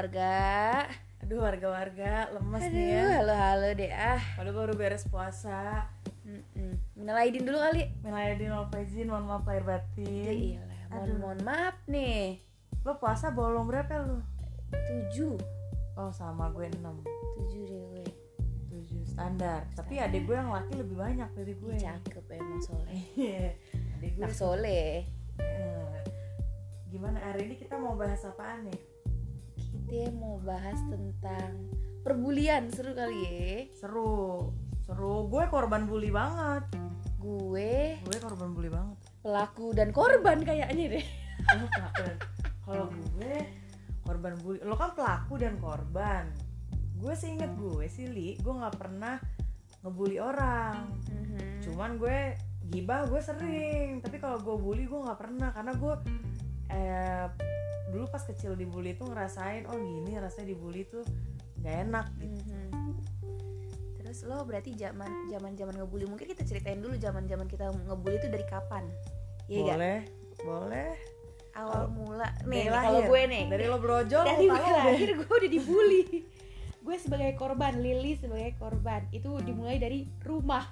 warga. Aduh warga-warga lemes Aduh, nih ya. halo halo deh ah. Padahal baru beres puasa. Mm-mm. Minal aidin dulu kali. Minalaidin wal faizin, mohon maaf lahir batin. Iya, mohon, maaf nih. Lo puasa bolong berapa lu? Tujuh, Oh sama gue 6 tujuh deh gue. 7 standar. Tapi adik gue yang laki lebih banyak dari gue. Cakep emang soleh. Iya. adik gue. Nak soleh. Eh, Gimana hari ini kita mau bahas apaan nih? Kita mau bahas tentang perbulian seru kali ya. Seru. Seru. Gue korban bully banget. Gue Gue korban bully banget. pelaku dan korban kayaknya deh. Oh, pelaku dan- Kalau gue korban bully, lo kan pelaku dan korban. Gue sih inget gue sih li, gue nggak pernah ngebully orang. Mhm. Cuman gue gibah gue sering, tapi kalau gue bully gue nggak pernah karena gue eh, dulu pas kecil dibully tuh ngerasain oh gini rasanya dibully tuh gak enak gitu. Mhm. Terus lo berarti zaman zaman zaman ngebully mungkin kita ceritain dulu zaman zaman kita ngebully itu dari kapan? Iya gak? boleh, boleh. Awal mula nih, nih, kalau gue nih dari lo brojol dari lo gue lahir gue udah dibully gue sebagai korban Lili sebagai korban itu dimulai dari rumah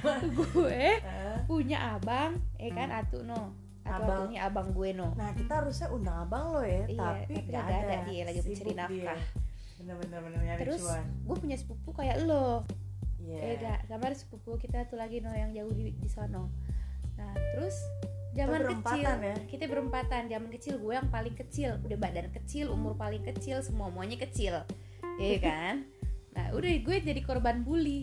gue Eh, punya abang eh kan atu no Abang. atunya abang gue no Nah kita harusnya undang abang lo ya, Iya, tapi tapi nggak nggak ada, dia lagi mencari nafkah. Bener-bener bener nyari terus cuan. gue punya sepupu kayak lo. Iya. eh gak sama ada sepupu kita tuh lagi no yang jauh di, di sono. Nah terus zaman kecil ya? kita berempatan. Zaman kecil gue yang paling kecil. Udah badan kecil umur paling kecil semua semuanya kecil. Iya kan? Nah udah gue jadi korban bully.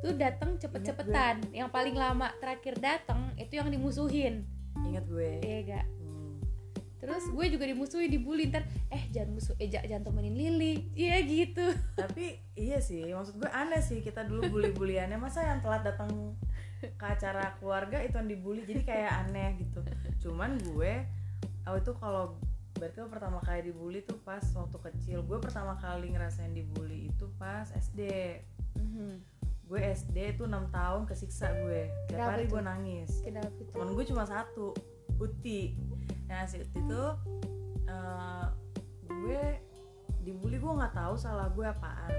Tuh datang cepet-cepetan. Yang paling lama terakhir datang itu yang dimusuhin Ingat gue. iya gak Hmm. terus gue juga dimusuhin dibully ntar eh jangan musuh eh ja- jangan temenin Lili iya gitu Tapi iya sih, maksud gue aneh sih kita dulu bully-buliannya masa yang telat datang ke acara keluarga itu yang dibully jadi kayak aneh gitu. Cuman gue oh itu kalau berarti lo pertama kali dibully tuh pas waktu kecil. Gue pertama kali ngerasain dibully itu pas SD. Mhm. Gue SD tuh 6 tahun kesiksa gue. Tiap hari gue nangis. kenapa tuh temen gue cuma satu Uti nah si Uti tuh eh, gue dibully gue nggak tahu salah gue apaan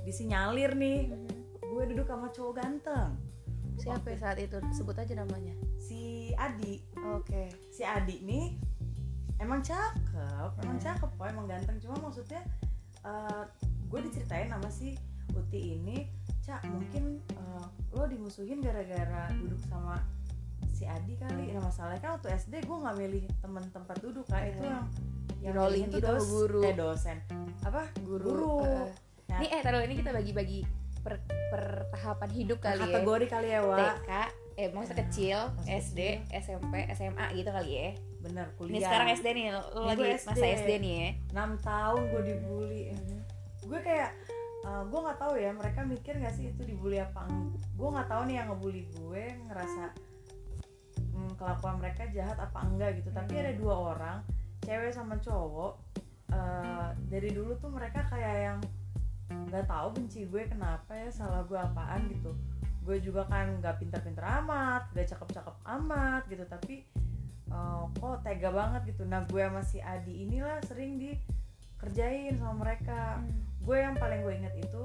disinyalir nih Mhm. gue duduk sama cowok ganteng Siapa ya saat itu? Sebut aja namanya. si Adi Oke. si Adi nih emang cakep emang Hmm. cakep kok emang ganteng cuma maksudnya eh, gue diceritain sama si Uti ini cak mungkin eh, lo dimusuhin gara-gara duduk sama si Adi kali nah masalahnya kan waktu SD gue nggak milih temen tempat duduk kan itu Hmm. yang yang Rolling tuh gitu, guru. eh dosen apa Guru. guru, Heeh. Nah, Ini eh taruh ini kita bagi-bagi per, per tahapan hidup kali ya. kategori kali ya Wak TK, eh masa Nah, kecil, masa SD, SMP, SMA gitu kali ya. bener kuliah Ini sekarang SD nih, lo, lagi gue masa SD. SD nih ya. 6 tahun gue dibully gue kayak uh, gue nggak tahu ya mereka mikir nggak sih itu dibully apa gue nggak tahu nih yang ngebully gue ngerasa mm, kelakuan mereka jahat apa enggak gitu. Tapi Hmm. ada dua orang cewek sama cowok uh, dari dulu tuh mereka kayak yang nggak tahu benci gue kenapa ya salah gue apaan gitu. Gue juga kan nggak pintar-pintar amat gak cakep-cakep amat gitu. Tapi uh, kok tega banget gitu. Nah gue sama si Adi inilah sering dikerjain sama mereka Hmm. gue yang paling gue inget itu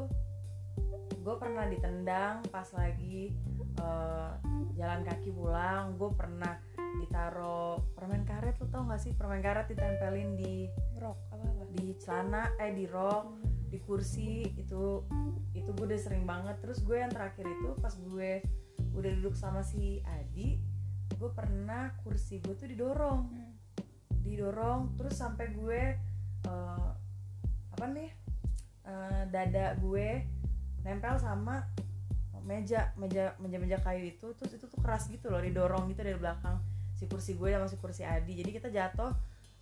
gue pernah ditendang pas lagi eh, jalan kaki pulang gue pernah ditaro permen karet lo tau gak sih permen karet ditempelin di Rok apa apa? di celana eh di rok di kursi itu itu gue udah sering banget terus gue yang terakhir itu pas gue udah duduk sama si Adi gue pernah kursi gue tuh didorong Hmm. didorong terus sampai gue eh, apa nih? Eh, dada gue nempel sama meja meja meja meja kayu itu terus itu tuh keras gitu loh didorong gitu dari belakang si kursi gue sama si kursi Adi. Jadi kita jatuh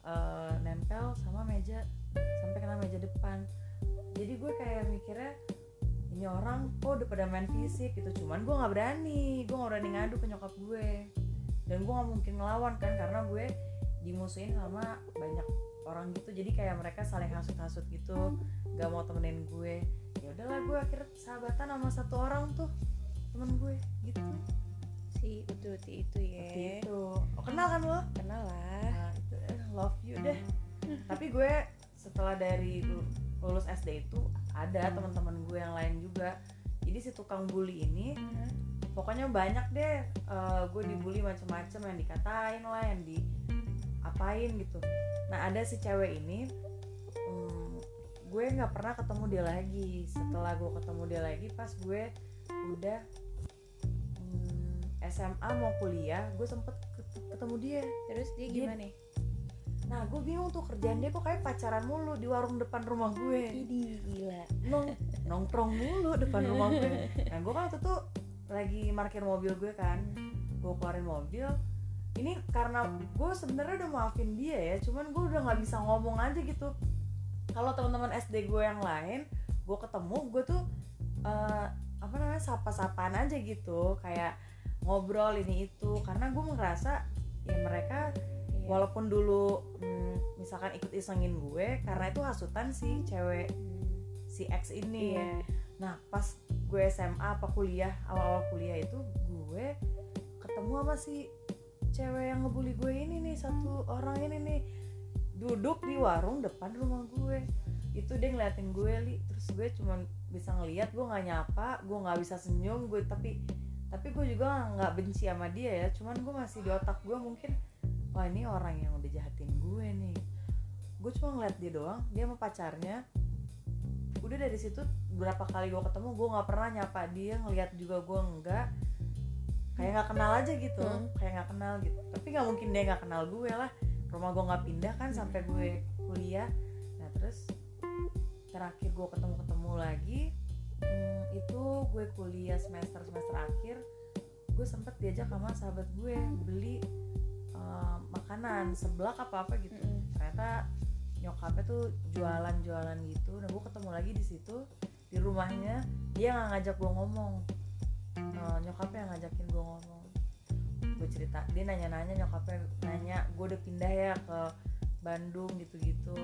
eh, nempel sama meja sampai kena meja depan. Jadi gue kayak mikirnya ini orang kok udah pada main fisik gitu cuman gue nggak berani gue nggak berani ngadu ke nyokap gue. Dan gue nggak mungkin ngelawan kan karena gue dimusuhin sama banyak orang gitu. Jadi kayak mereka saling hasut-hasut gitu gak mau temenin gue. Ya udahlah gue akhirnya sahabatan sama satu orang tuh temen gue gitu. Si Ututi itu ya. Seperti itu. Oh, kenal kan lo? Kenal lah. nah, itu eh, love you deh. Tapi gue setelah dari lu- lulus SD itu ada teman-teman gue yang lain juga. Jadi si tukang bully ini pokoknya banyak deh eh, gue dibully macem-macem yang dikatain lah yang di apain gitu. Nah ada si cewek ini hmm, gue nggak pernah ketemu dia lagi. Setelah gue ketemu dia lagi pas gue udah hmm, SMA mau kuliah gue sempet ket- ketemu dia. Terus dia Dia- gimana? Nih nah gue bingung tuh kerjaan dia kok kayak pacaran mulu di warung depan rumah gue. Idi gila. Nong nongkrong mulu depan rumah gue. Nah gue kan waktu itu lagi parkir mobil gue kan. Gue keluarin mobil ini karena gue sebenarnya udah maafin dia ya cuman gue udah nggak bisa ngomong aja gitu. Kalau teman-teman SD gue yang lain gue ketemu gue tuh eh, apa namanya sapa-sapaan aja gitu. Kayak ngobrol ini itu karena gue merasa ya mereka Iya. walaupun dulu hmm, misalkan ikut isengin gue karena itu hasutan si cewek si X ini. Iya. Nah pas gue SMA apa kuliah awal-awal kuliah itu gue ketemu sama si cewek yang ngebully gue ini nih satu orang ini nih. Duduk di warung depan rumah gue. Itu dia ngeliatin gue li. Terus gue cuman bisa ngeliat gue nggak nyapa gue nggak bisa senyum gue tapi tapi gue juga nggak benci sama dia ya. Cuman gue masih di otak gue mungkin wah ini orang yang udah jahatin gue nih. Gue cuma ngeliat dia doang dia sama pacarnya. Udah dari situ berapa kali gue ketemu gue nggak pernah nyapa dia ngeliat juga gue enggak kayak nggak kenal aja gitu Hmm. kayak nggak kenal gitu. Tapi nggak mungkin dia nggak kenal gue lah. Rumah gue nggak pindah kan sampai gue kuliah. Nah terus terakhir gue ketemu ketemu lagi hmm, itu gue kuliah semester semester akhir gue sempet diajak sama sahabat gue beli eh, makanan seblak apa apa gitu. Mm-mm. ternyata nyokapnya tuh jualan-jualan gitu. Nah gue ketemu lagi di situ di rumahnya. Dia nggak ngajak gue ngomong Eh, nyokapnya yang ngajakin gue ngomong. Gue cerita dia nanya-nanya nyokapnya nanya gue udah pindah ya ke Bandung gitu-gitu.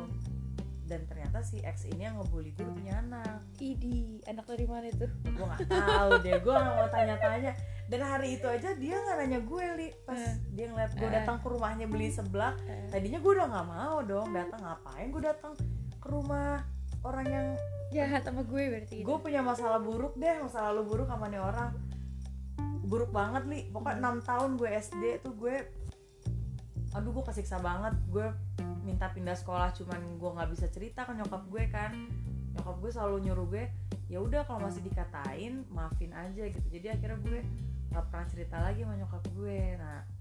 Dan ternyata si X ini yang ngebully gue udah punya anak. Idi anak dari mana itu? Gue nggak tahu deh gue nggak mau tanya-tanya. Dan hari itu aja dia nggak nanya gue li. Pas Eh. dia ngeliat gue Eh. datang ke rumahnya beli seblak tadinya gue udah nggak mau dong datang ngapain gue datang ke rumah orang yang jahat sama gue berarti gue punya masalah buruk deh masa lalu buruk sama nih orang. Buruk banget li. Pokoknya enam tahun gue SD tuh gue aduh gue kesiksa banget. Gue minta pindah sekolah cuman gue nggak bisa cerita ke nyokap gue kan. Nyokap gue selalu nyuruh gue ya udah kalau masih dikatain maafin aja gitu. Jadi akhirnya gue nggak pernah cerita lagi sama nyokap gue. Nah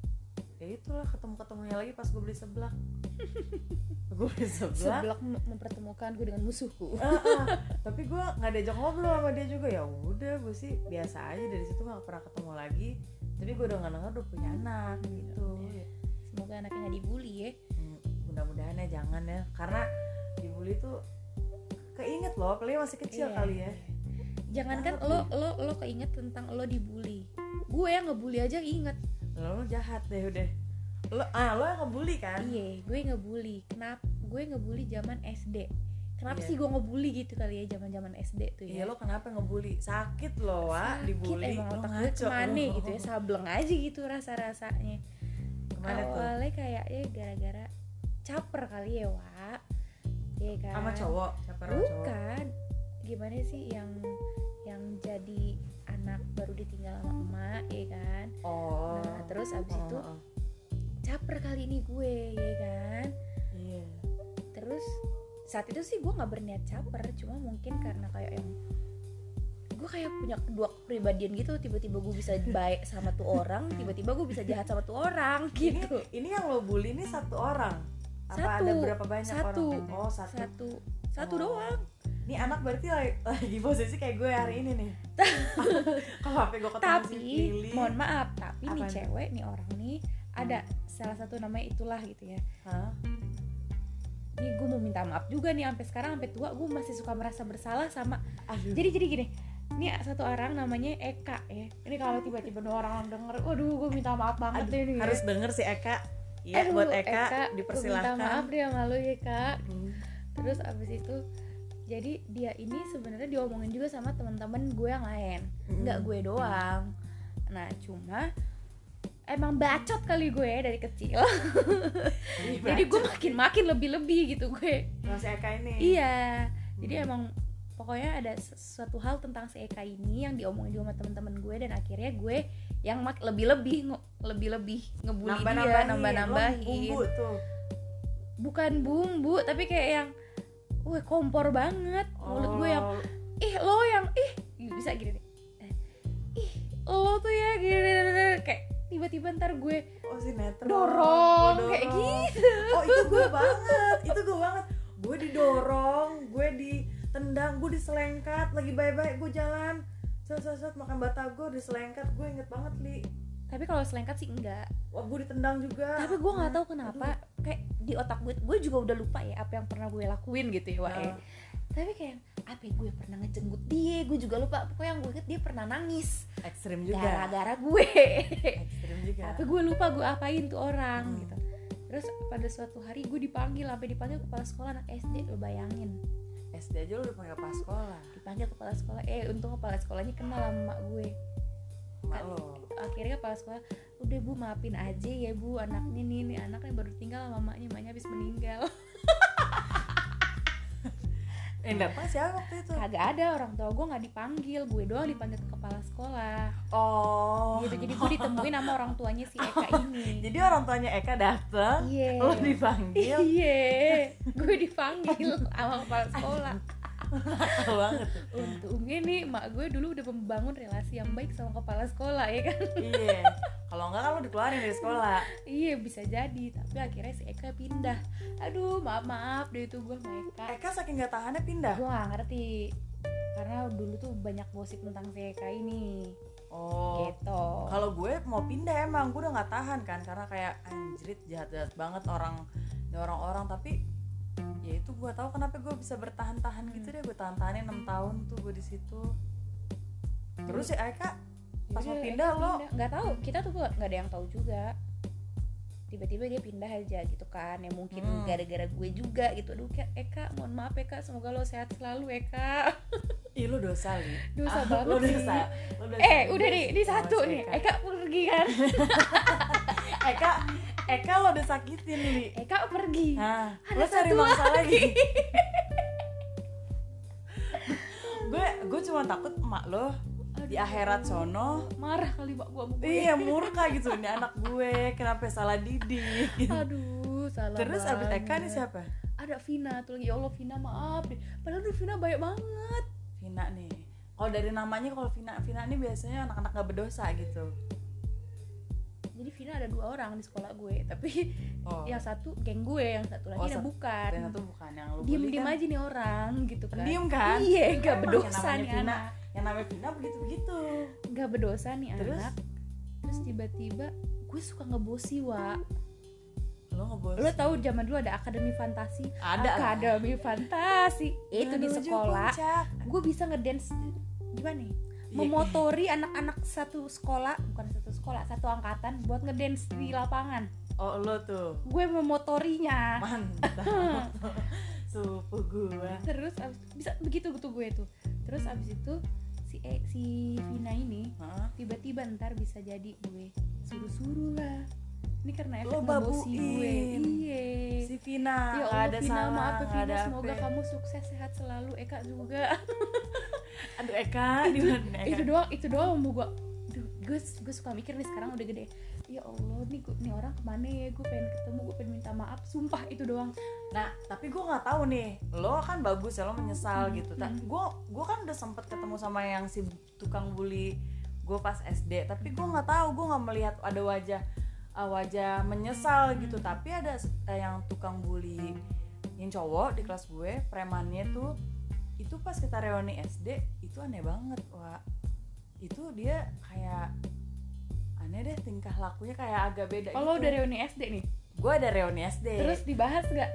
ya itulah ketemu ketemunya lagi pas gue beli seblak. Gue beli seblak. Seblak mem- mempertemukan gue dengan musuhku. Ah, ah. tapi gue nggak diajak ngobrol sama dia juga. Ya udah gue sih biasa aja dari situ nggak pernah ketemu lagi. Tapi gue udah nggak denger udah punya anak gitu. semoga anaknya nggak dibully ya. Hmm, mudah-mudahan ya jangan ya. Karena dibully tuh keinget loh apalagi masih kecil Iya. kali ya. jangankan Jahat lo lo lo keinget tentang lo dibully. Gue yang ngebully aja inget lo jahat deh udah. Lo ah lo yang ngebully kan? Iya gue ngebully. Kenapa gue ngebully zaman SD kenapa Iya. sih gue ngebully gitu kali ya zaman zaman SD tuh iya ya lo kenapa ngebully? Sakit lo wa Sakit dibully. emang otak gue ke mana lo. gitu ya? Sableng aja gitu rasa rasanya ke mana tuh? awalnya kayaknya gara-gara caper kali ya wa Iya kan? sama cowok? Siapa sama cowok? Bukan. Gimana sih yang yang jadi baru ditinggal sama emak ya kan oh nah terus abis Oh, itu oh, oh. caper kali ini gue ya kan iya terus saat itu sih gue nggak berniat caper cuma mungkin karena kayak yang gue kayak punya kedua kepribadian gitu tiba-tiba gue bisa baik sama tuh orang tiba-tiba gue bisa jahat sama tuh orang ini gitu ini yang lo bully ini satu orang apa Satu. ada berapa banyak Satu. orang oh satu. satu satu Oh. doang ini anak berarti lagi, lagi posisi kayak gue hari ini nih. Kalau HP gue ketemu si tapi Lily. mohon maaf tapi nih cewek nih orang nih ada salah satu namanya itulah gitu ya. Nih gue mau minta maaf juga nih sampai sekarang sampai tua gue masih suka merasa bersalah sama aduh. Jadi jadi gini ini satu orang namanya Eka ya. Ini kalau tiba-tiba ada orang denger waduh gue minta maaf banget Aduh, nih ya. harus denger si Eka. Iya Aduh, buat Eka, gua dipersilahkan. minta maaf deh sama lu ya kak. Hmm. terus abis itu jadi dia ini sebenarnya diomongin juga sama teman-teman gue yang lain. Nggak gue doang. Nah cuma emang bacot kali gue dari kecil. Jadi gue makin makin lebih lebih gitu gue. Si Eka ini. Iya. Jadi Hmm. emang pokoknya ada sesuatu hal tentang si Eka ini yang diomongin juga sama teman-teman gue dan akhirnya gue yang mak lebih lebih lebih lebih ngebully dia nambah-nambahin. Nambah nambahin bumbu tuh. Bukan bumbu tapi kayak yang wah kompor banget. Mulut gue yang Oh, ih lo yang ih. Bisa gini deh Eh, ih lo tuh ya gini, gini, gini. kayak tiba-tiba ntar gue oh sinetron dorong Gua kayak dorong. gitu. Oh itu gue banget. Itu gue banget. Gue didorong gue ditendang gue diselengkat. Lagi baik-baik gue jalan. Set set makan batagor diselengkat. Gue inget banget li tapi kalau selengkat sih enggak. Wah gue ditendang juga. Tapi gue nggak tahu kenapa kayak di otak gue gue juga udah lupa ya apa yang pernah gue lakuin gitu ya Wak, ya. Nah. tapi kayak apa ya, gue pernah ngejenggut dia gue juga lupa. Pokoknya yang gue inget dia pernah nangis. Ekstrim juga. Gara-gara gue. Ekstrim juga. Tapi gue lupa gue apain tuh orang Hmm. gitu. Terus pada suatu hari gue dipanggil sampai dipanggil kepala sekolah anak SD lo bayangin. SD aja lu udah panggil pas sekolah? Dipanggil kepala sekolah. Eh untung kepala sekolahnya kenal sama gue Kan. akhirnya kepala sekolah udah bu maafin aja ya bu anaknya nih nih anaknya baru tinggal sama emaknya emaknya habis meninggal. Eh datang siapa waktu itu? Kagak ada orang tua gue nggak dipanggil gue doang dipanggil ke kepala sekolah. Oh. Gitu jadi gue ditemuin sama orang tuanya si Eka ini. Jadi orang tuanya Eka datang iya. lo dipanggil? Iya gue dipanggil sama kepala sekolah banget. Untungnya nih mak gue dulu udah membangun relasi yang baik sama kepala sekolah ya kan? Iya. Kalau enggak kan lo dikeluarin dari sekolah. Iya bisa jadi. Tapi akhirnya si Eka pindah. Aduh maaf maaf. Deh itu gue sama Eka. Eka saking gak tahannya pindah? Gue gak ngerti. Karena dulu tuh banyak gosip tentang si Eka ini. Oh. Gitu. Kalau gue mau pindah emang gue udah nggak tahan kan. Karena kayak anjrit jahat jahat banget orang ini orang-orang. Tapi ya itu gue tahu kenapa gue bisa bertahan-tahan gitu deh gue tahan-tahanin 6 tahun tuh gue di situ. Terus si Eka pas mau Yaudah, pindah Eka lo? pindah. nggak tahu kita tuh nggak ada yang tahu juga tiba-tiba dia pindah aja gitu kan. Ya mungkin Hmm. gara-gara gue juga gitu. Aduh Eka, Eka mohon maaf Eka semoga lo sehat selalu Eka ih lo dosa li. Dosa Ah, banget lo dosa. Lo dosa. Eh udah nih sama satu nih. Eka. Eka pergi kan? Eka Eka lo udah sakitin li Eka pergi. Nah, Ada lo cari satu mangsa lagi. gue gue cuma takut emak lo di akhirat sono. Marah kali mak gua gue. Iya murka gitu. Ini anak gue kenapa salah didik gitu. aduh salah terus abis Eka nih banget. siapa? Ada Vina tuh lagi. Ya Allah Vina maaf deh padahal tuh Vina baik banget. Vina nih. Kalau dari namanya kalau Vina Vina ini biasanya anak-anak gak berdosa gitu. Jadi Vina ada dua orang di sekolah gue tapi oh. yang satu geng gue yang satu lagi Oh, satu- bukan. dan satu bukan yang lu diem diem kan? aja nih orang gitu kan. Pendiam kan? iya gak yang berdosa nih anak yang namanya Vina begitu begitu gak berdosa nih Terus? anak. Terus tiba-tiba gue suka ngebosi wa lo ngebos lo tahu zaman dulu ada akademi fantasi? Ada lah. akademi fantasi. Itu di Menuju sekolah. gue bisa ngedance gimana nih? Iya, memotori anak-anak satu sekolah bukan satu sekolah satu angkatan buat ngedance di lapangan. Oh lo tuh. Gue memotorinya. Mantap. Supu gua. Terus abis, bisa begitu tuh gue tuh terus abis itu si e, si Vina ini tiba-tiba ntar bisa jadi gue. Suruh-suruh lah. Ini karena efek ngebosi gue. Iya. Si Vina ya Allah ada Vina salah maaf ya Vina ada semoga apa. kamu sukses sehat selalu Eka juga. Aduh Eka itu Eka? doang itu doang mau gue gue gue suka mikir nih sekarang udah gede ya Allah nih gue nih orang ke mana ya? Gue pengen ketemu gue pengen minta maaf. Sumpah itu doang. Nah tapi gue nggak tahu nih. Lo kan bagus ya lo menyesal Hmm, gitu. Tak hmm. gue gue kan udah sempet ketemu sama yang si tukang bully gue pas SD tapi gue nggak tahu gue nggak melihat ada wajah uh, wajah menyesal gitu. Hmm. tapi ada eh, yang tukang bully yang cowok di kelas gue premannya tuh itu pas kita reuni SD itu aneh banget wah itu dia kayak aneh deh tingkah lakunya kayak agak beda kalau gitu. udah reuni SD nih? Gue ada reuni SD terus dibahas nggak?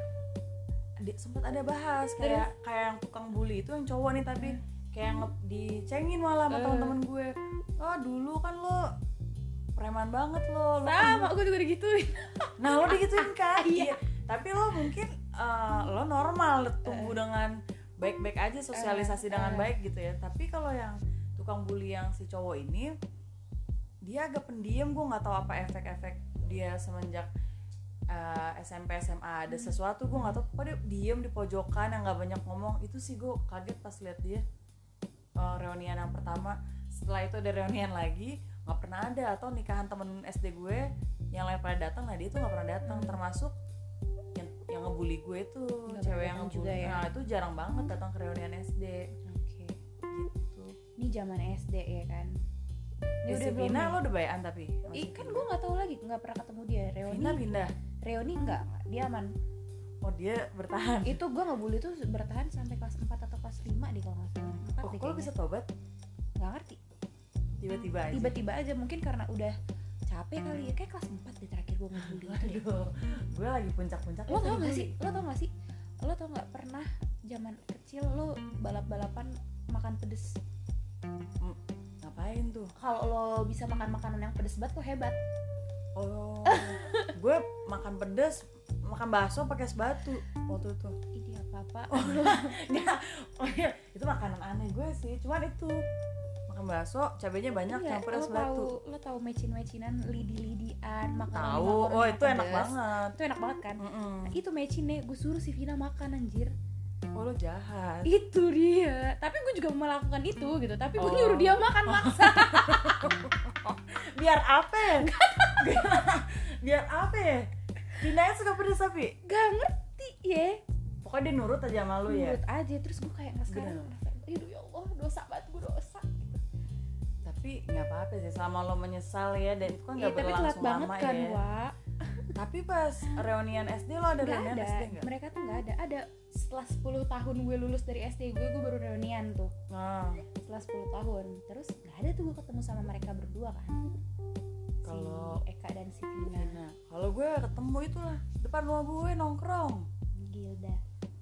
Di- sempet ada bahas kayak kayak yang tukang bully itu yang cowok nih tapi kayak nge- dicengin malah sama Eh. teman-teman gue. Oh dulu kan lo preman banget lo, lo sama gue juga digituin. Nah lo digituin kan? Iya. tapi lo mungkin eh, lo normal tumbuh dengan baik-baik aja sosialisasi Eh, dengan baik gitu ya. Tapi kalau yang tukang bully yang si cowok ini dia agak pendiam gue nggak tahu apa efek-efek dia semenjak eh, SMP SMA ada sesuatu gue nggak tahu. Kok dia diem di pojokan yang nggak banyak ngomong. Itu sih gue kaget pas lihat dia Eh, reunian yang pertama. Setelah itu ada reunian lagi nggak pernah ada. Atau nikahan temen SD gue yang lain pada datang nah dia tuh nggak pernah datang. Termasuk yang yang ngebully gue tuh Nggak cewek yang ngebully. juga ya? nah itu jarang banget datang ke reunian SD oke. Gitu. Ini zaman SD ya kan Di udah Vina lo udah bayan tapi? Ih, kan gue nggak tahu lagi nggak pernah ketemu dia. Reuni Vina pindah reuni nggak? Nggak, dia aman. Oh dia bertahan? Itu gue ngebully tuh bertahan sampai kelas 4 atau kelas 5 di kalau nggak salah. Oh kok lo bisa tobat? Nggak ngerti. Tiba-tiba aja? Tiba-tiba aja mungkin karena udah capek kali ya. Kayak kelas 4 deh terakhir gue ngebully itu deh. Gue lagi puncak-puncak lo tau gak sih? Lo tau gak sih? Lo tau gak pernah zaman kecil lo balap-balapan makan pedes ngapain tuh? Kalau lo bisa makan makanan yang pedes banget lo hebat. Oh gue makan pedes makan bakso pakai es batu waktu itu. Ini apa apa Nggak, oh iya, itu makanan aneh gue sih cuman itu. Makan bakso cabenya banyak campur es lo batu lo tahu mecin-mecinan lidi-lidian makanan tahu. oh itu enak banget. Itu enak banget kan? Mm-mm. Nah, itu mecinnya gue suruh si Vina makan anjir oh lo jahat. Itu dia. Tapi gue juga melakukan itu gitu. Tapi gue Oh. nyuruh dia makan maksa. Biar apa ya? Biar, biar apa ya? Vinanya suka pedes tapi? Gak ngerti ya. Pokoknya dia nurut aja sama lu ya? Nurut aja. Terus gue kayak nggak sekarang aduh ya Allah dosa banget gue dosa. Gitu. tapi nggak apa-apa sih. Selama lo menyesal ya dan itu kan nggak tapi telat berlangsung banget lama kan ya. Wak tapi pas reunian SD lo ada Gak reunian ada. SD nggak? Mereka tuh nggak ada. Ada setelah 10 tahun gue lulus dari SD gue gue baru reunian tuh. Nah setelah 10 tahun. Terus nggak ada tuh gue ketemu sama mereka berdua kan. Kalau- si Eka dan si Tina nah kalau gue ketemu itulah depan rumah gue nongkrong. Gilda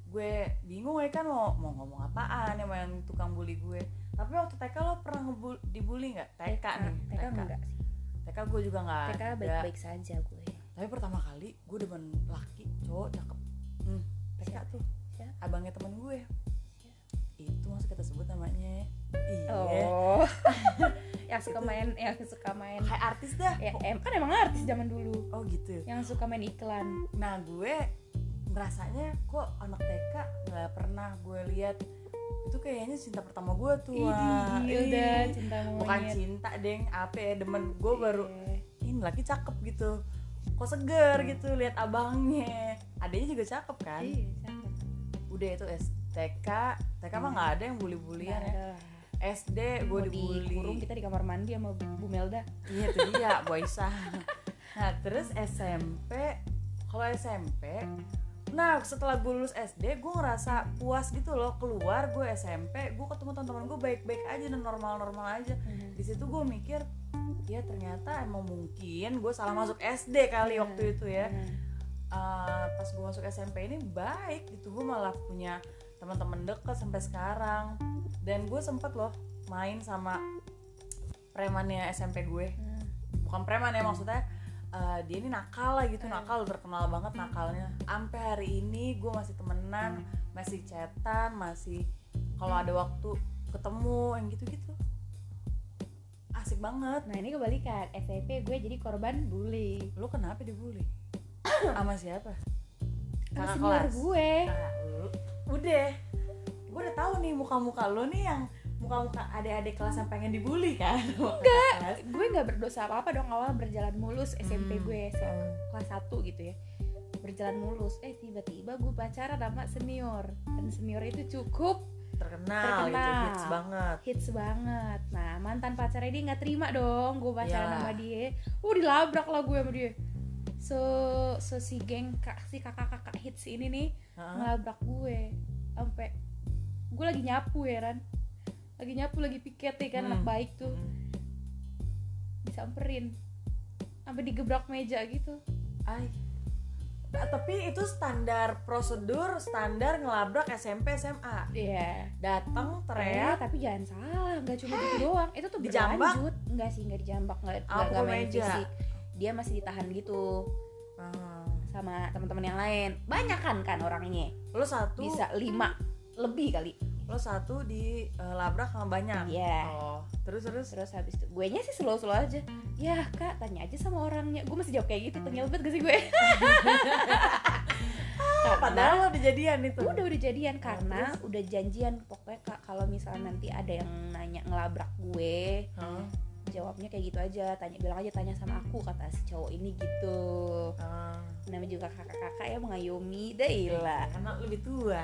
gue bingung ya kan mau mau ngomong apaan sama yang tukang bully gue. Tapi waktu TK lo pernah dibully nggak? TK, nih TK enggak sih. TK gue juga nggak TK baik-baik saja gue tapi pertama kali gue demen laki cowok cakep. Hmm, TK Siapa? tuh. Siapa? abangnya temen gue. Itu masih kita sebut namanya. Iya. Oh. Yang suka main yang suka main. Kayak artis dah. Ya em kan emang artis zaman dulu. Oh gitu yang suka main iklan. Nah gue merasanya kok anak TK nggak pernah gue lihat. Itu kayaknya cinta pertama gue tuh. Wah. Gilda Ih, cinta monyet. bukan cinta deng. Apa ya demen. Gue baru Iya. ini laki cakep gitu kok seger gitu lihat abangnya. Adanya juga cakep kan? Iya cakep. Udah itu STK TK mah nggak ada yang bully-bulian ya. SD gue dibully dikurung kita di kamar mandi sama Bu Melda. Iya itu dia Boysa Nah terus SMP Kalau SMP Nah setelah gue lulus SD Gue ngerasa puas gitu loh. Keluar gue SMP Gue ketemu teman-teman gue baik-baik aja Dan normal-normal aja. Di situ gue mikir Ya ternyata emang mungkin Gue salah masuk SD kali Iya. waktu itu ya. Eh, Pas gue masuk SMP ini baik gitu Gue malah punya teman-teman deket sampai sekarang. Dan gue sempet loh Main sama premannya SMP gue. Hmm. bukan preman ya maksudnya eh, dia ini nakal lah gitu nakal terkenal banget nakalnya. Sampai hari ini gue masih temenan masih chatan masih kalau ada waktu ketemu yang gitu-gitu asik banget. Nah ini kebalikan. SMP gue jadi korban bully. Lu kenapa dibully? Sama siapa? Sama senior gue. Nah, udah. Gue udah tahu nih muka-muka lo nih yang muka-muka adik-adik kelas yang pengen dibully kan? Enggak. gue nggak berdosa apa apa dong. Awal berjalan mulus. SMP Hmm. gue SMP kelas 1 gitu ya. Berjalan mulus. Eh tiba-tiba gue pacaran sama senior. Dan senior itu cukup terkenal, gitu Terkenal. hits banget hits banget nah mantan pacarnya dia nggak terima dong gue pacaran Iyalah. sama dia uh dilabrak lah gue sama dia so so si geng kak si kakak-kakak hits ini nih Heeh. ngelabrak gue sampai gue lagi nyapu ya Ran lagi nyapu lagi piket ya kan Hmm. anak baik tuh Mm. disamperin sampai digebrak meja gitu Ay. Nah, tapi itu standar prosedur standar ngelabrak SMP SMA Iya. datang Eh, teriak tapi jangan salah, nggak cuma gitu doang. Itu tuh Dijambak? berlanjut. Enggak sih, nggak dijambak, nggak nggak Apa nggak main meja? fisik. Dia masih ditahan gitu Ah. sama teman-teman yang lain. Banyak kan kan orangnya. lo satu Bisa lima lebih kali. lo satu di eh, labrak sama banyak Iya. oh terus terus? Terus habis itu gue nya sih slow slow aja. Ya kak tanya aja sama orangnya. Gue masih jawab kayak gitu tanya banget gak sih gue? Ah, padahal lo udah jadian itu. Udah udah jadian. Karena terus? udah janjian pokoknya kak kalau misalnya nanti ada yang nanya ngelabrak gue Hah? jawabnya kayak gitu aja. Tanya bilang aja tanya sama aku kata si cowok ini gitu. Ah. namanya juga kakak-kakak ya mengayomi. Daila karena lebih tua.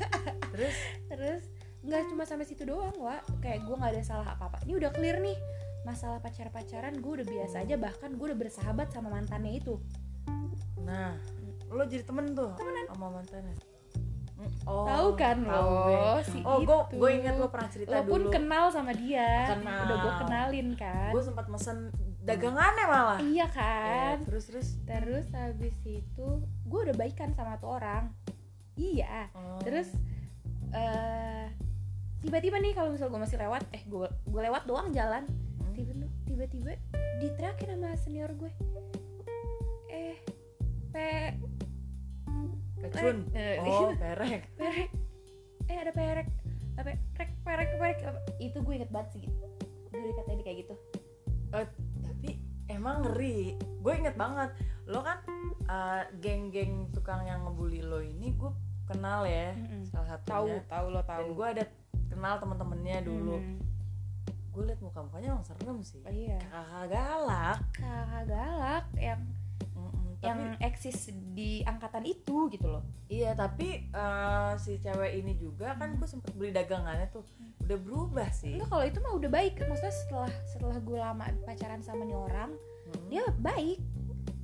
Terus? Terus nggak cuma sampai situ doang wa. Kayak gue nggak ada salah apa apa ini udah clear nih masalah pacar pacaran gue udah biasa aja bahkan gue udah bersahabat sama mantannya itu. Nah lo jadi temen tuh sama mantannya? Hmm, oh, tahu kan tahu. Lo si oh gue itu. gue inget lo pernah cerita lo pun dulu. kenal sama dia. Kenal. udah gue kenalin kan. Gue sempat mesen dagangannya malah. Iya Ya, kan terus terus. Terus habis itu gue udah baikan sama tuh orang. Iya. Oh. terus eh tiba-tiba nih kalau misal gue masih lewat eh gue gue lewat doang jalan Hmm. tiba tiba-tiba diteriakin sama senior gue eh pe Kecun. Eh, Oh, perek. perek eh ada perek apa perek perek perek apa? itu gue inget banget sih gitu gue dikatain kayak gitu Eh, tapi emang ngeri. Gue inget banget. Lo kan eh, geng-geng tukang yang ngebully lo ini gue kenal ya. Mm-mm. Salah tahu satunya. tahu lo tahu Dan gue ada kenal temen-temennya dulu. Mm. Gue liat muka-mukanya emang serem sih. Oh, iya Kakak galak. kakak galak yang Mm-mm. Tapi yang eksis di angkatan itu gitu loh iya tapi eh, si cewek ini juga kan gue sempet beli dagangannya tuh udah berubah sih. enggak kalau itu mah udah baik maksudnya setelah setelah gue lama pacaran sama nih orang Mm. dia baik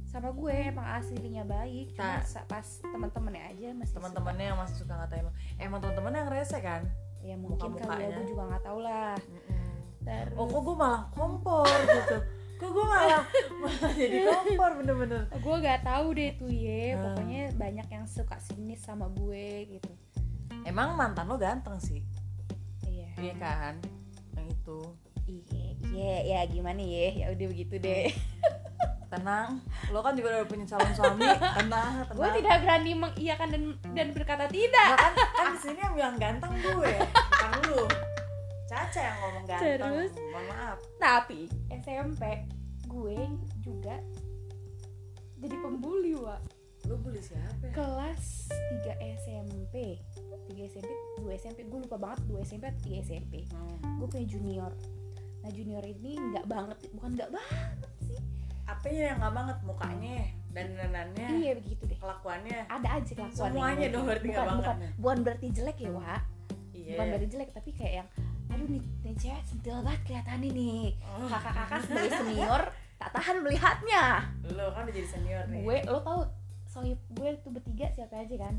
sama gue emang aslinya baik cuma Nah. pas teman-temannya aja masih teman-temannya yang masih suka ngatain emang teman-temannya yang rese kan. Ya mungkin kali ya gue juga nggak tahu lah. Terus oh kok gue malah kompor gitu? Kok gue malah malah jadi kompor bener-bener? Gue nggak tahu deh tuh ye. Hmm. pokoknya banyak yang suka sinis sama gue gitu. Emang mantan lo ganteng sih? Iya. Iya kan? Yang itu. Iya iya. Ya gimana ya ya udah begitu deh tenang. Lo kan juga udah punya calon suami. Tenang tenang. Gue tidak berani mengiyakan dan dan berkata tidak. Nah, kan kan di sini yang bilang ganteng gue bukan lu. Caca yang ngomong ganteng. Terus? mohon maaf. Tapi SMP gue juga jadi pembuli wa lu bully siapa? Ya? kelas 3 SMP 3 SMP 2 SMP gue lupa banget 2 SMP atau 3 SMP Hmm. gue punya junior. Nah junior ini nggak banget bukan nggak banget sih apanya yang nggak banget mukanya dan dandannya iya begitu deh. kelakuannya. Ada aja kelakuan Semuanya dong berarti bukan, bukan, banget. bukan. Berarti jelek ya wa. Iya. Bukan berarti jelek tapi kayak yang aduh nih, nih cewek sentil banget kelihatannya nih. Oh, kakak-kakak sebagai senior tak tahan melihatnya. Lo kan udah jadi senior nih. Gue lo tau sohib gue tuh bertiga siapa aja kan?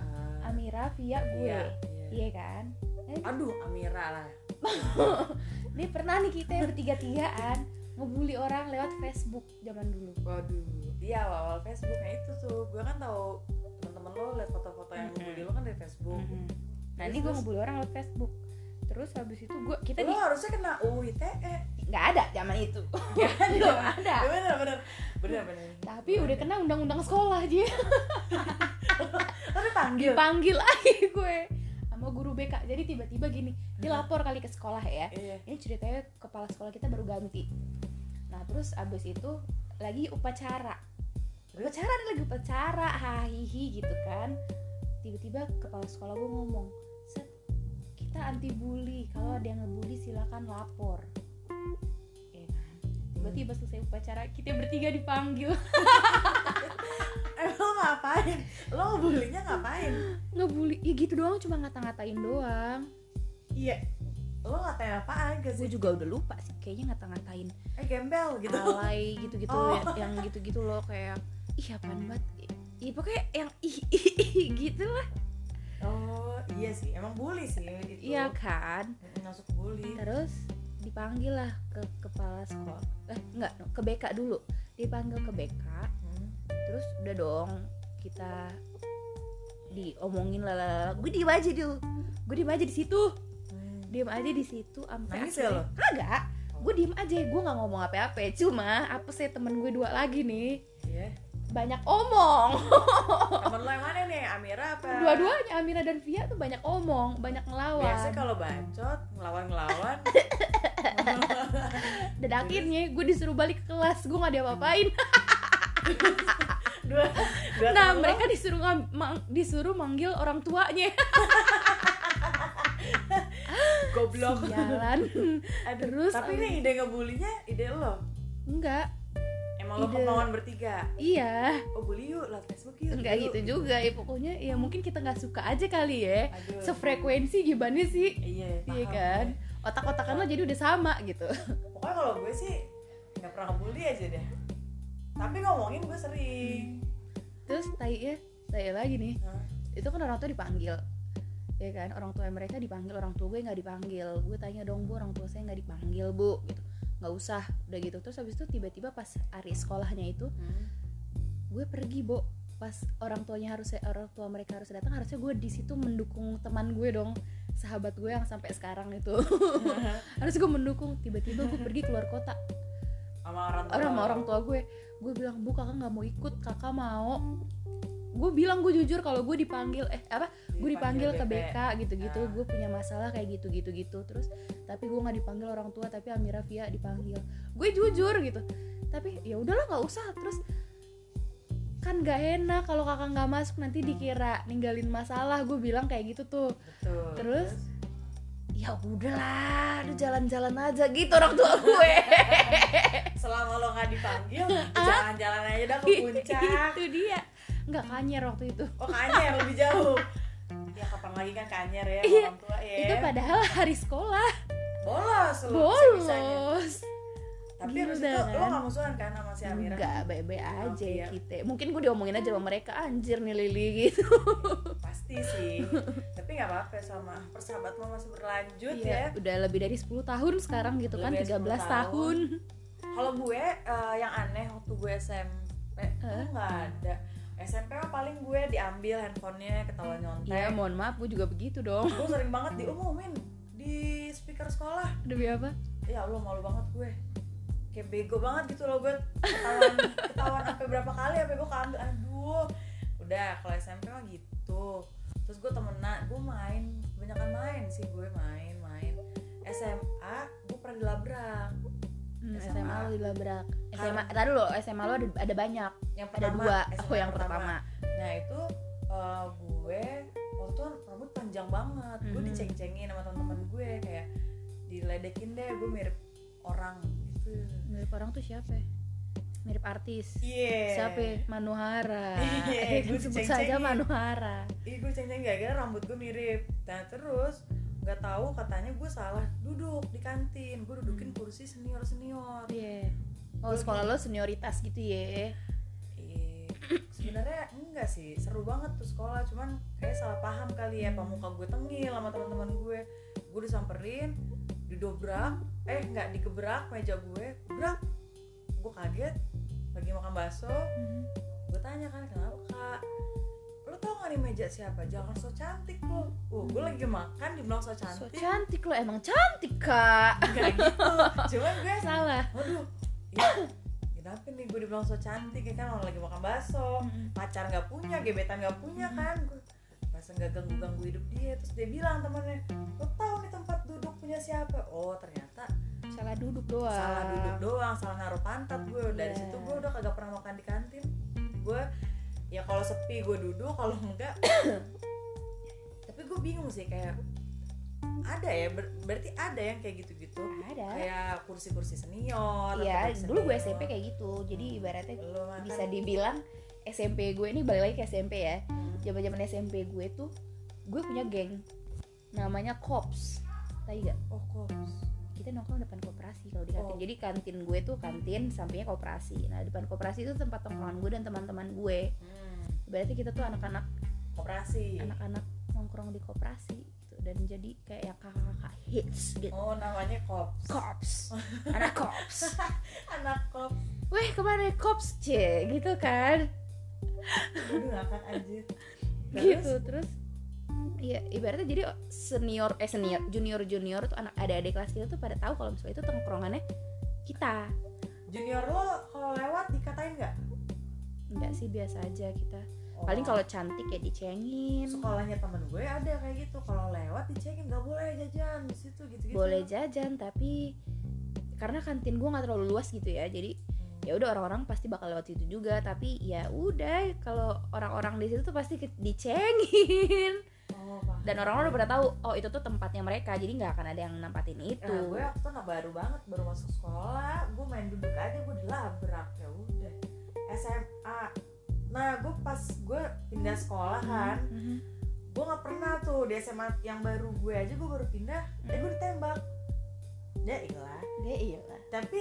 Ah, Amira Via gue. Iya, iya. Iya. kan? Eh, aduh Amira lah. Ini pernah nih kita bertiga-tigaan ngebully orang lewat Facebook zaman dulu. Waduh iya awal, -awal Facebook. Nah itu tuh. Gue kan tahu teman-teman lo liat foto-foto yang ngebully lo kan dari Facebook. Nah Terus, ini gue ngebully orang lewat Facebook. Terus habis itu gue kita lo di harusnya kena UU ITE nggak ada zaman itu. Ya belum ada. bener bener. Bener bener. Tapi udah kena undang-undang sekolah aja tapi panggil dipanggil lagi gue sama guru BK jadi tiba-tiba gini dia Hmm. lapor kali ke sekolah ya. Iya. Ini ceritanya kepala sekolah kita baru ganti. Nah terus abis itu lagi upacara. Upacara nih lagi upacara. Hahihi gitu kan. Tiba-tiba kepala sekolah gue ngomong set kita anti bully. Kalau ada yang ngebully silakan lapor tiba-tiba selesai upacara kita bertiga dipanggil. Eh lo ngapain? Lo ngebulinya ngapain? Ngebully ya gitu doang cuma ngata-ngatain doang. Iya. Lo ngatain apaan? Gue sih juga udah lupa sih kayaknya ngata-ngatain eh gembel gitu. alay gitu-gitu Oh. yang, yang gitu-gitu loh kayak ih apaan banget? Ih, pokoknya yang ih, ih, ih, gitu lah. Oh iya sih emang bully sih itu iya kan? Masuk bully. Terus dipanggil lah ke kepala sekolah eh enggak ke BK dulu dipanggil ke BK Hmm. terus udah dong kita diomongin lah lah lah. gue diem aja dulu gue diem aja di situ Hmm. diem aja di situ sampai Nangis ya kagak gue diem aja gue nggak ngomong apa-apa cuma apa sih temen gue dua lagi nih Iya. banyak omong Temen lo yang mana nih? Amira apa? dua-duanya Amira dan Via tuh banyak omong banyak ngelawan Biasanya kalau bacot ngelawan-ngelawan dan akhirnya gue disuruh balik ke kelas gue nggak diapa-apain. Dua dua nah tahun. lo- mereka disuruh mang- disuruh manggil orang tuanya. Goblok. Jalan Aduh, Terus, tapi ini ide ngebulinya ide lo? Enggak. Emang lo Ide. kemauan bertiga? Iya. Oh bully yuk lewat Facebook yuk. Enggak gitu juga ya pokoknya ya mungkin kita nggak suka aja kali ya. Aduh. sefrekuensi gimana sih? Iya iya kan? gue. Otak-otakan lo jadi udah sama gitu. Pokoknya kalau gue sih nggak pernah ngebully aja deh. Tapi ngomongin gue sering. Terus tai ya tai lagi nih. Hah? itu kan orang tua dipanggil ya kan? Orang tua mereka dipanggil orang tua gue nggak dipanggil. Gue tanya dong bu orang tua saya nggak dipanggil bu gitu. Nggak usah udah gitu. Terus habis itu tiba-tiba pas hari sekolahnya itu Hmm. gue pergi bu. Pas orang tuanya harus orang tua mereka harus datang harusnya gue di situ mendukung teman gue dong sahabat gue yang sampai sekarang itu. Harus gue mendukung. Tiba-tiba gue pergi keluar kota. Sama orang tua. Orang sama orang tua gue. Gue bilang bu kakak nggak mau ikut. Kakak mau. Gue bilang gue jujur kalau gue dipanggil eh apa? Gue dipanggil ke BK gitu-gitu. Ah. gue punya masalah kayak gitu-gitu gitu. Terus tapi gue nggak dipanggil orang tua tapi Amira Via dipanggil. Gue jujur gitu. Tapi ya udahlah nggak usah. Terus kan gak enak kalau kakak nggak masuk nanti dikira ninggalin masalah gue bilang kayak gitu tuh. Betul. Terus? ya udahlah udah jalan-jalan aja gitu orang tua gue. Selama lo nggak dipanggil jalan-jalan aja dah ke puncak. Itu dia. Nggak kanyer waktu itu. Oh kanyer lebih jauh. Ya kapan lagi kan kanyer ya Iya, orang tua ya. itu padahal hari sekolah. Bolos lo bisa-bisanya. bolos tapi Gila habis itu lo kan? nggak musuhan kan sama si Amira? Enggak baik-baik aja Oke, ya. kita. Mungkin gue diomongin aja sama mereka anjir nih Lili gitu. pasti sih. Tapi nggak apa-apa sama persahabatan lo masih berlanjut Iya, ya. udah lebih dari 10 tahun sekarang gitu kan Lebih 13 dari 10 tahun. tahun. Kalau gue eh, yang aneh waktu gue SMP tuh Hah? nggak ada? SMP mah paling gue diambil handphonenya ketahuan nyontek. Ya mohon maaf gue juga begitu dong. Gue sering banget diumumin di speaker sekolah. Demi apa? Ya Allah malu banget gue kayak bego banget gitu loh gue ketahuan ketahuan sampai berapa kali sampai gue keambil aduh. Udah kalau SMP mah gitu. Terus gue temenan gue main. Kebanyakan main sih gue main main. SMA gue pernah dilabrak. Hmm, SMA. SMA lo dilabrak. SMA tadi lo SMA lo ada, ada banyak. Yang ada pertama dua. SMA oh yang pertama. nah itu eh, gue waktu itu rambut panjang banget. Gue Mhm. diceng-cengin sama teman-teman gue kayak diledekin deh gue mirip orang gitu mirip orang tuh siapa ya? mirip artis. Iya. Siapa ya? Manuhara. Eh, Iya, gue sebut saja Manuhara. Iya gue ceng-ceng gara-gara rambut gue mirip. Nah terus nggak tahu katanya gue salah duduk di kantin. Gue dudukin kursi senior-senior. Iya. Oh sekolah lo senioritas gitu ya? Eh, sebenarnya enggak sih. Seru banget tuh sekolah. Cuman kayak salah paham kali ya. Pemuka gue tengil sama teman-teman gue gue disamperin didobrak. Eh nggak digebrak meja gue. Gebrak. Gue kaget. Lagi makan bakso. Gue tanya kan kenapa kak? Lo tau gak nih meja siapa? Jangan so cantik lo uh gue lagi makan dibilang so so cantik. cantik lo emang cantik kak. Gak gitu. Cuman gue salah. Waduh ya kenapa nih gue dibilang so cantik ya kan? Orang lagi makan bakso. Pacar nggak punya gebetan nggak punya kan? Gue masa nggak ganggu ganggu hidup dia. Terus dia bilang temannya lo tahu nih tempat punya siapa oh ternyata salah duduk doang salah duduk doang salah naruh pantat gue dari Iya. situ gue udah kagak pernah makan di kantin gue ya kalau sepi gue duduk kalau enggak tapi gue bingung sih kayak ada ya ber- berarti ada yang kayak gitu-gitu ada kayak kursi-kursi senior Iya, dulu gue. SMP kayak gitu. Jadi ibaratnya Lu mah bisa dibilang SMP gue ini balik lagi ke SMP ya. Hmm. Zaman-zaman SMP gue tuh gue punya geng namanya Kops. Gak? oh kops Kita nongkrong depan koperasi kalau di kantin. Oh. Jadi kantin gue tuh kantin sampingnya koperasi. Nah, depan koperasi itu tempat tongkrongan gue dan teman-teman gue. hmm. Berarti kita tuh anak-anak koperasi anak-anak nongkrong di koperasi gitu. dan jadi kayak yang kakak-kakak hits gitu. oh namanya kops Kops. Anak Kops. anak kops Weh, ke mana Kops? C gitu kan. Aduh ngakak anjir gitu terus Iya, ibaratnya jadi senior eh senior junior junior tuh anak adik-adik kelas kita tuh pada tahu kalau misalnya itu tongkrongannya kita. Junior lo kalau lewat dikatain nggak? Enggak sih biasa aja kita. Oh. paling kalau cantik ya dicengin. Sekolahnya temen gue ada kayak gitu. Kalau lewat dicengin nggak boleh jajan di situ gitu gitu boleh jajan tapi karena kantin gue nggak terlalu luas gitu ya jadi Hmm. ya udah orang-orang pasti bakal lewat situ juga tapi ya udah kalau orang-orang di situ tuh pasti dicengin Oh, paham. dan orang-orang udah pada tahu oh itu tuh tempatnya mereka jadi nggak akan ada yang nempatin itu Nah, gue waktu itu anak baru banget, baru masuk sekolah, gue main duduk aja, gue dilabrak ya udah. SMA, nah gue pas gue pindah sekolah kan, Mhm. gue nggak pernah tuh di SMA yang baru gue aja gue baru pindah, eh gue ditembak. Ya iyalah. dia iya lah Tapi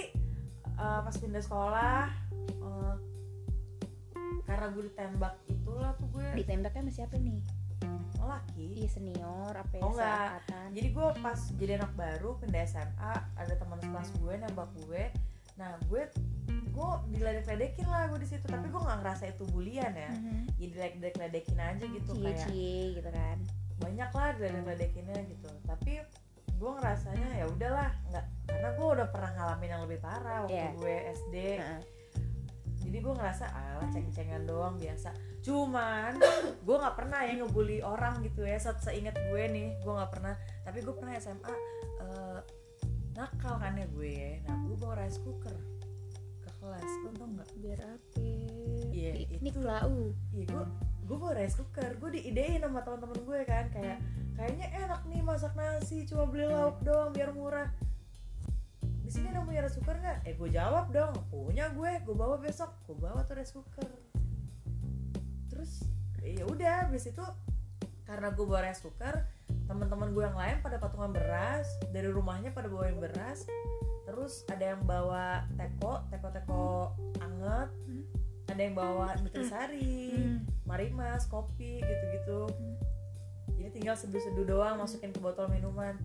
eh, pas pindah sekolah, eh, karena gue ditembak itulah tuh gue ditembaknya sama siapa nih laki. iya senior apa ya Oh, enggak. jadi gue pas jadi anak baru pindah SMA ada teman sekelas gue nembak gue nah gue gue diledek-ledekin lah gue di situ tapi gue nggak ngerasa itu bulian ya Mhm. ya diledek-ledekin aja gitu cie kayak cie gitu kan banyak lah diledek-ledekinnya gitu tapi gue ngerasanya ya udahlah nggak karena gue udah pernah ngalamin yang lebih parah waktu Iya. gue SD. Jadi gue ngerasa alah ceng-cengan doang biasa. Cuman gue nggak pernah ya ngebully orang gitu ya se seingat gue nih gue nggak pernah. Tapi gue pernah SMA eh, nakal kan ya gue ya. Nah gue bawa rice cooker ke kelas. Lo tau nggak? Biar apa Iya, ini itu. klau iya gue gue bawa rice cooker. Gue diidein sama teman-teman gue kan kayak kayaknya enak nih masak nasi cuma beli lauk doang biar murah di sini ada punya rice cooker nggak? Eh gue jawab dong. Punya gue gue bawa besok. Gue bawa tuh rice cooker terus ya udah habis itu karena gue bawa rice cooker teman-teman gue yang lain pada patungan beras dari rumahnya pada bawain beras. Terus ada yang bawa teko teko teko anget. Hmm. ada yang bawa nutrisari Hmm. marimas kopi gitu-gitu. Jadi tinggal seduh-seduh doang masukin ke botol minuman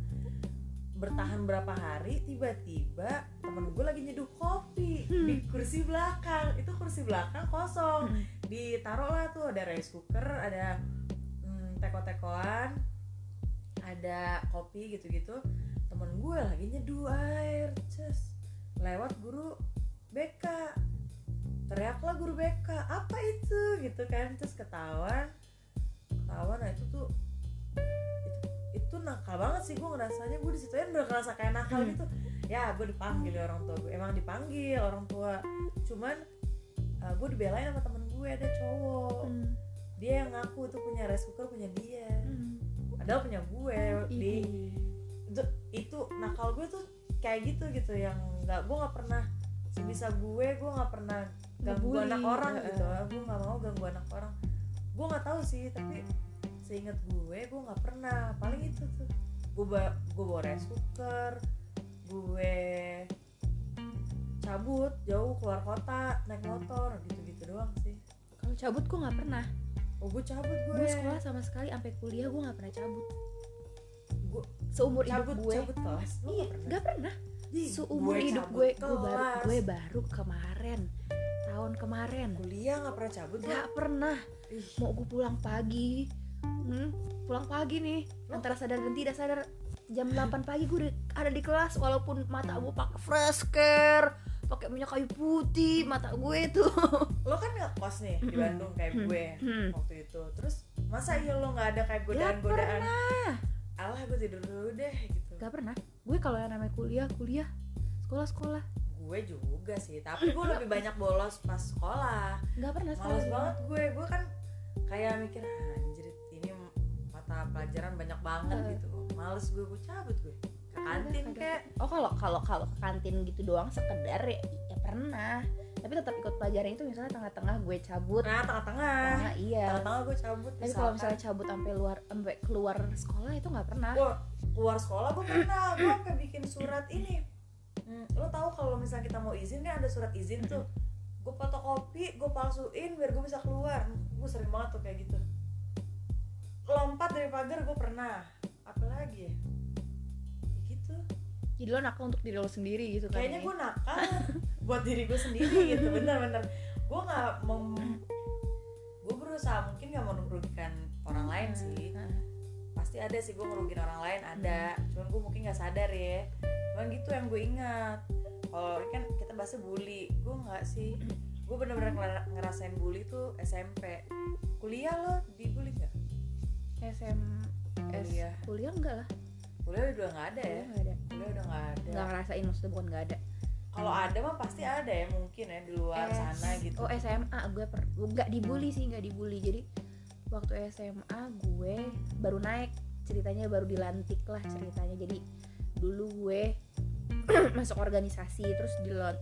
bertahan berapa hari tiba-tiba temen gue lagi nyeduh kopi Hmm. di kursi belakang. Itu kursi belakang kosong. Hmm. ditaruh lah tuh ada rice cooker ada hmm, teko-tekoan ada kopi gitu-gitu. Temen gue lagi nyeduh air cus lewat guru BK teriaklah guru BK apa itu? Gitu kan terus ketahuan ketahuan nah itu tuh itu nakal banget sih gue ngerasanya gue di situ ya udah ngerasa kayak nakal Hmm. gitu. Ya gue dipanggil orang tua gue emang dipanggil orang tua. Cuman gue dibelain sama temen gue ada cowok. Hmm. dia yang ngaku tuh punya rice cooker punya dia. Hmm. padahal punya gue di itu, itu nakal gue tuh kayak gitu gitu. Yang nggak gue nggak pernah sebisa gue gue nggak pernah ganggu Ngebully, anak orang gitu. Gue nggak mau ganggu anak orang. Gue nggak tahu sih tapi seingat gue gue nggak pernah. Paling itu tuh. Gue bawa gue bawa rice cooker gue cabut jauh keluar kota naik motor gitu gitu doang sih. Kalau cabut gue nggak pernah. Oh gue cabut gue. Gue sekolah sama sekali sampai kuliah gue nggak pernah cabut. Gue seumur hidup cabut gue. cabut kelas lu iya nggak pernah. nggak pernah. Ih, seumur gue hidup gue gue baru gue baru kemarin tahun kemarin. Kuliah nggak pernah cabut nggak pernah. Ih, mau gue pulang pagi hmm, pulang pagi nih. Antara sadar dan tidak sadar jam 8 pagi gue ada di kelas walaupun mata gue pakai fresh care pakai minyak kayu putih mata gue tuh lo kan nggak kos nih di. Bandung kayak gue waktu itu. Terus masa iya lo nggak ada kayak Gak godaan-godaan? pernah. Alah gue tidur dulu deh gitu. Gak pernah. Gue kalau yang namanya kuliah kuliah sekolah sekolah gue juga sih tapi gue lebih banyak bolos pas sekolah. Nggak pernah sekolah banget gue. Gue kan kayak mikir mata pelajaran banyak banget Eh. gitu. Males gue gue cabut gue. Ke kantin kayak oh kalau kalau kalau ke kantin gitu doang sekedar ya, ya pernah. Tapi tetap ikut pelajaran itu misalnya tengah-tengah gue cabut. Nah tengah-tengah. Tengah iya. Tengah-tengah gue cabut tapi kalau misalnya cabut sampai luar sampai keluar sekolah itu nggak pernah. Wah, keluar sekolah gue pernah. Gue sampai bikin surat ini. Hmm, lo tahu kalau misalnya kita mau izin kan ada surat izin tuh. Gue fotokopi gue palsuin biar gue bisa keluar. Gue sering banget tuh kayak gitu lompat dari pagar gue pernah. Apalagi ya? Gitu. Jadi lo nakal untuk diri lo sendiri gitu kan kayaknya ya? gue nakal buat diri gue sendiri gitu bener-bener gue nggak mau gue berusaha mungkin nggak mau merugikan orang lain sih. Heeh. pasti ada sih gue ngerugiin orang lain ada. Cuman gue mungkin nggak sadar ya. Cuman gitu yang gue ingat. Kalau kan kita bahasnya bully gue nggak sih. Gue bener-bener ngera- ngerasain bully tuh SMP kuliah lo dibully nggak SM S Kuliah. kuliah enggak lah. Kuliah udah nggak ada ya? Nggak ada. Kuliah udah nggak ada. Nggak ngerasain maksudnya bukan nggak ada. Kalau ada mah pasti ada ya mungkin ya di luar S- sana gitu. oh SMA gue per nggak dibully sih nggak dibully. Jadi waktu SMA gue baru naik ceritanya baru dilantik lah ceritanya. Jadi dulu gue masuk organisasi terus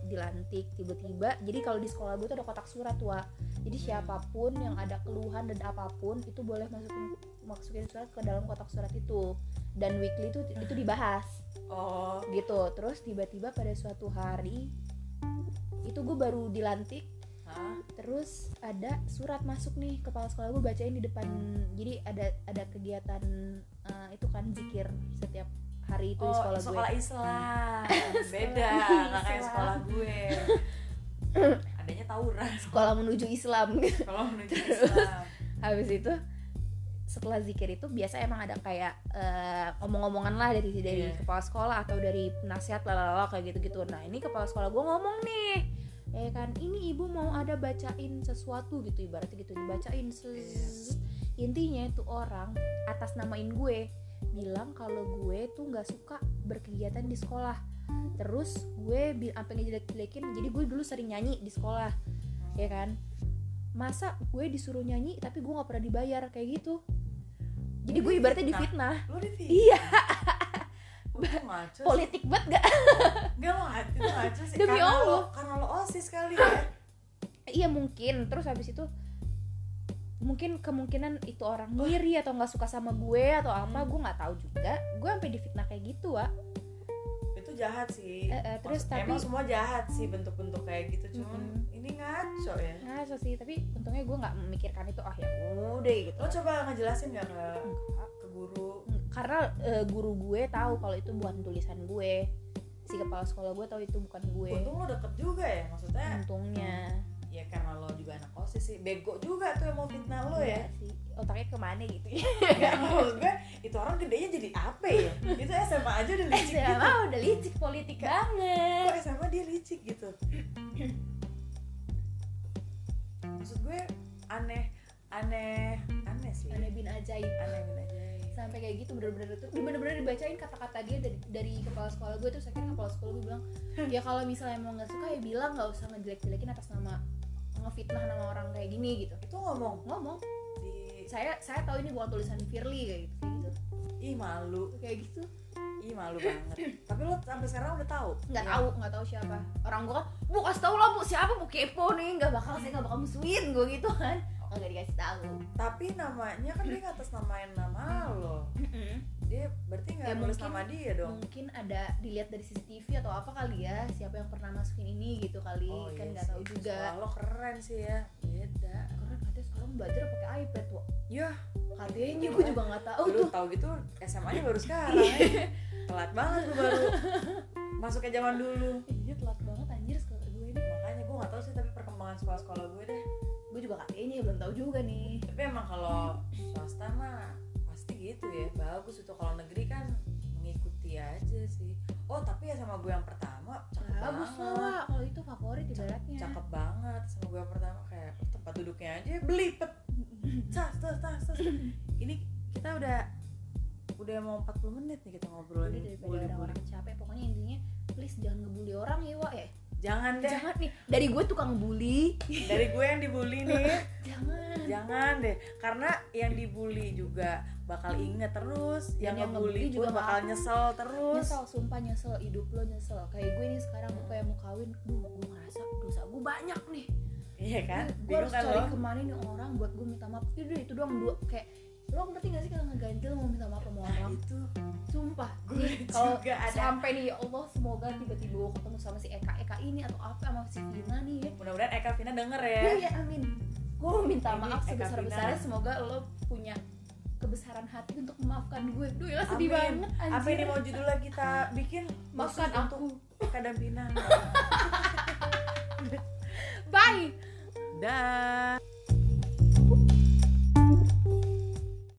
dilantik tiba-tiba. Jadi kalau di sekolah gue tuh ada kotak surat wa. Jadi siapa pun yang ada keluhan dan apa pun itu boleh masukin masukin surat ke dalam kotak surat itu. Dan weekly itu itu dibahas. Oh. Gitu. Terus tiba-tiba pada suatu hari itu gue baru dilantik. Hah? terus ada surat masuk nih kepala sekolah gue bacain di depan. Jadi ada ada kegiatan eh, itu kan zikir setiap hari itu oh di sekolah, sekolah gue. Islam. Beda Sekolah Islam. sekolah gue. Adanya tawuran. Sekolah menuju Islam. Kalau menuju Islam. habis itu setelah zikir itu biasa emang ada kayak eh, omong-omongan lah dari dari Iya. kepala sekolah atau dari penasihat lalala kayak gitu-gitu. Nah ini kepala sekolah gue ngomong nih. Ya kan ini ibu mau ada bacain sesuatu gitu ibaratnya gitu dibacain ses- intinya itu orang atas namain gue bilang kalau gue tuh nggak suka berkegiatan di sekolah. Terus gue sampai ngejelek-jelekin jadi gue dulu sering nyanyi di sekolah ya kan? Masa gue disuruh nyanyi tapi gue nggak pernah dibayar kayak gitu. Jadi gue ibaratnya difitnah. Iya. Politik banget gak lo ngaco, itu ngaco sih. Demi karena Allah. lo, karena lo osis kali ya. Iya mungkin. Terus habis itu mungkin kemungkinan itu orang ngiri atau nggak suka sama gue atau apa gue nggak tahu juga. Gue sampai difitnah kayak gitu wa itu jahat sih. Eh, eh, terus Maksud- tapi- emang semua jahat sih bentuk-bentuk kayak gitu cuman Mm-mm. ini ngaco ya. Ngaco sih tapi untungnya gue nggak memikirkan itu ah ya udah gitu. Lo coba ngejelasin gak ke, Enggak. ke guru? Karena eh, guru gue tahu kalau itu bukan tulisan gue. Si kepala sekolah gue tahu itu bukan gue. Untung lo deket juga ya maksudnya. Untungnya ya karena lo juga anak osis sih. Bego juga tuh yang mau fitnah lo Iya ya. sih. Otaknya ke mana gitu ya? Maksud gue itu orang gedenya jadi apa ya? Itu SMA aja udah licik SMA gitu. udah licik politik kok banget SMA dia licik gitu? Maksud gue aneh aneh aneh sih. Aneh bin ajaib. Aneh bin ajaib. Sampai kayak gitu bener-bener tuh. Bener-bener dibacain kata-kata dia dari, dari kepala sekolah gue terus akhirnya kepala sekolah gue bilang ya kalau misalnya emang nggak suka ya bilang nggak usah ngejelek-jelekin atas nama ngefitnah nama orang kayak gini gitu. Itu ngomong? Ngomong. Di saya saya tahu ini bukan tulisan Firly kayak gitu. Kayak gitu. Ih malu. Kayak gitu. Ih malu banget. Tapi lo sampai sekarang udah tahu? Nggak Ya. tahu nggak tahu siapa. Orang gue kan bu kasih tahu lah bu siapa? Bu kepo nih. Nggak bakal saya nggak bakal musuhin gue gitu kan. Nggak dikasih tahu. Tapi namanya kan dia ngatas namain nama lo dia berarti nggak Ya, mungkin- nama dia dong. mungkin ada dilihat dari CCTV atau apa kali ya siapa yang pernah masukin ini gitu kali kan iya nggak tahu sih. juga. lo keren sih ya beda. Karena katanya sekarang belajar pakai iPad wah ya katanya gue juga nggak tahu tuh. tahu gitu SMA nya baru sekarang. Ya. telat banget lu baru. Masuknya zaman dulu. Iya telat banget anjir sekolah gue ini. Makanya gue nggak tahu sih tapi perkembangan sekolah-sekolah gue deh. Gue juga katanya belum tahu juga nih. Tapi emang kalau swasta mah gitu ya. Bagus itu. Kalau negeri kan mengikuti aja sih. Oh tapi ya sama gue yang pertama cakep bagus banget. kalau itu favorit ibaratnya. cakep banget sama gue yang pertama kayak tempat duduknya aja belipet tas tas tas tas ini kita udah udah mau 40 menit nih kita ngobrol udah daripada orang-orang capek. Pokoknya intinya please jangan ngebully orang ya Wak ya jangan deh. Jangan nih. Dari gue tukang bully. Dari gue yang dibully nih. Jangan. Jangan deh. Karena yang dibully juga bakal inget terus. Yang, yang ngebully juga bakal nyesel terus. Nyesel sumpah nyesel. Hidup lo nyesel. Kayak gue nih sekarang kayak mau kawin. Duh gue ngerasa dosa gue banyak nih. Iya kan? Gue harus kan cari ke mana nih orang buat gue minta maaf. Itu itu doang. Dua kayak lo ngerti gak sih kalau ngeganjel mau minta maaf sama nah orang itu. Sumpah. Gue kalau juga ada. sampai nih ya Allah semoga tiba-tiba gue ketemu sama si Eka. Eka ini atau apa sama si Vina nih ya. Mudah-mudahan Eka Vina denger ya. Ya, ya amin. Gue minta Ini maaf Eka sebesar besarnya Vina. semoga lo punya kebesaran hati untuk memaafkan gue. Duh ya sedih Amin. banget anjir. Apa ini mau judulnya kita bikin maafkan aku. Dan Vina? Bye. Dah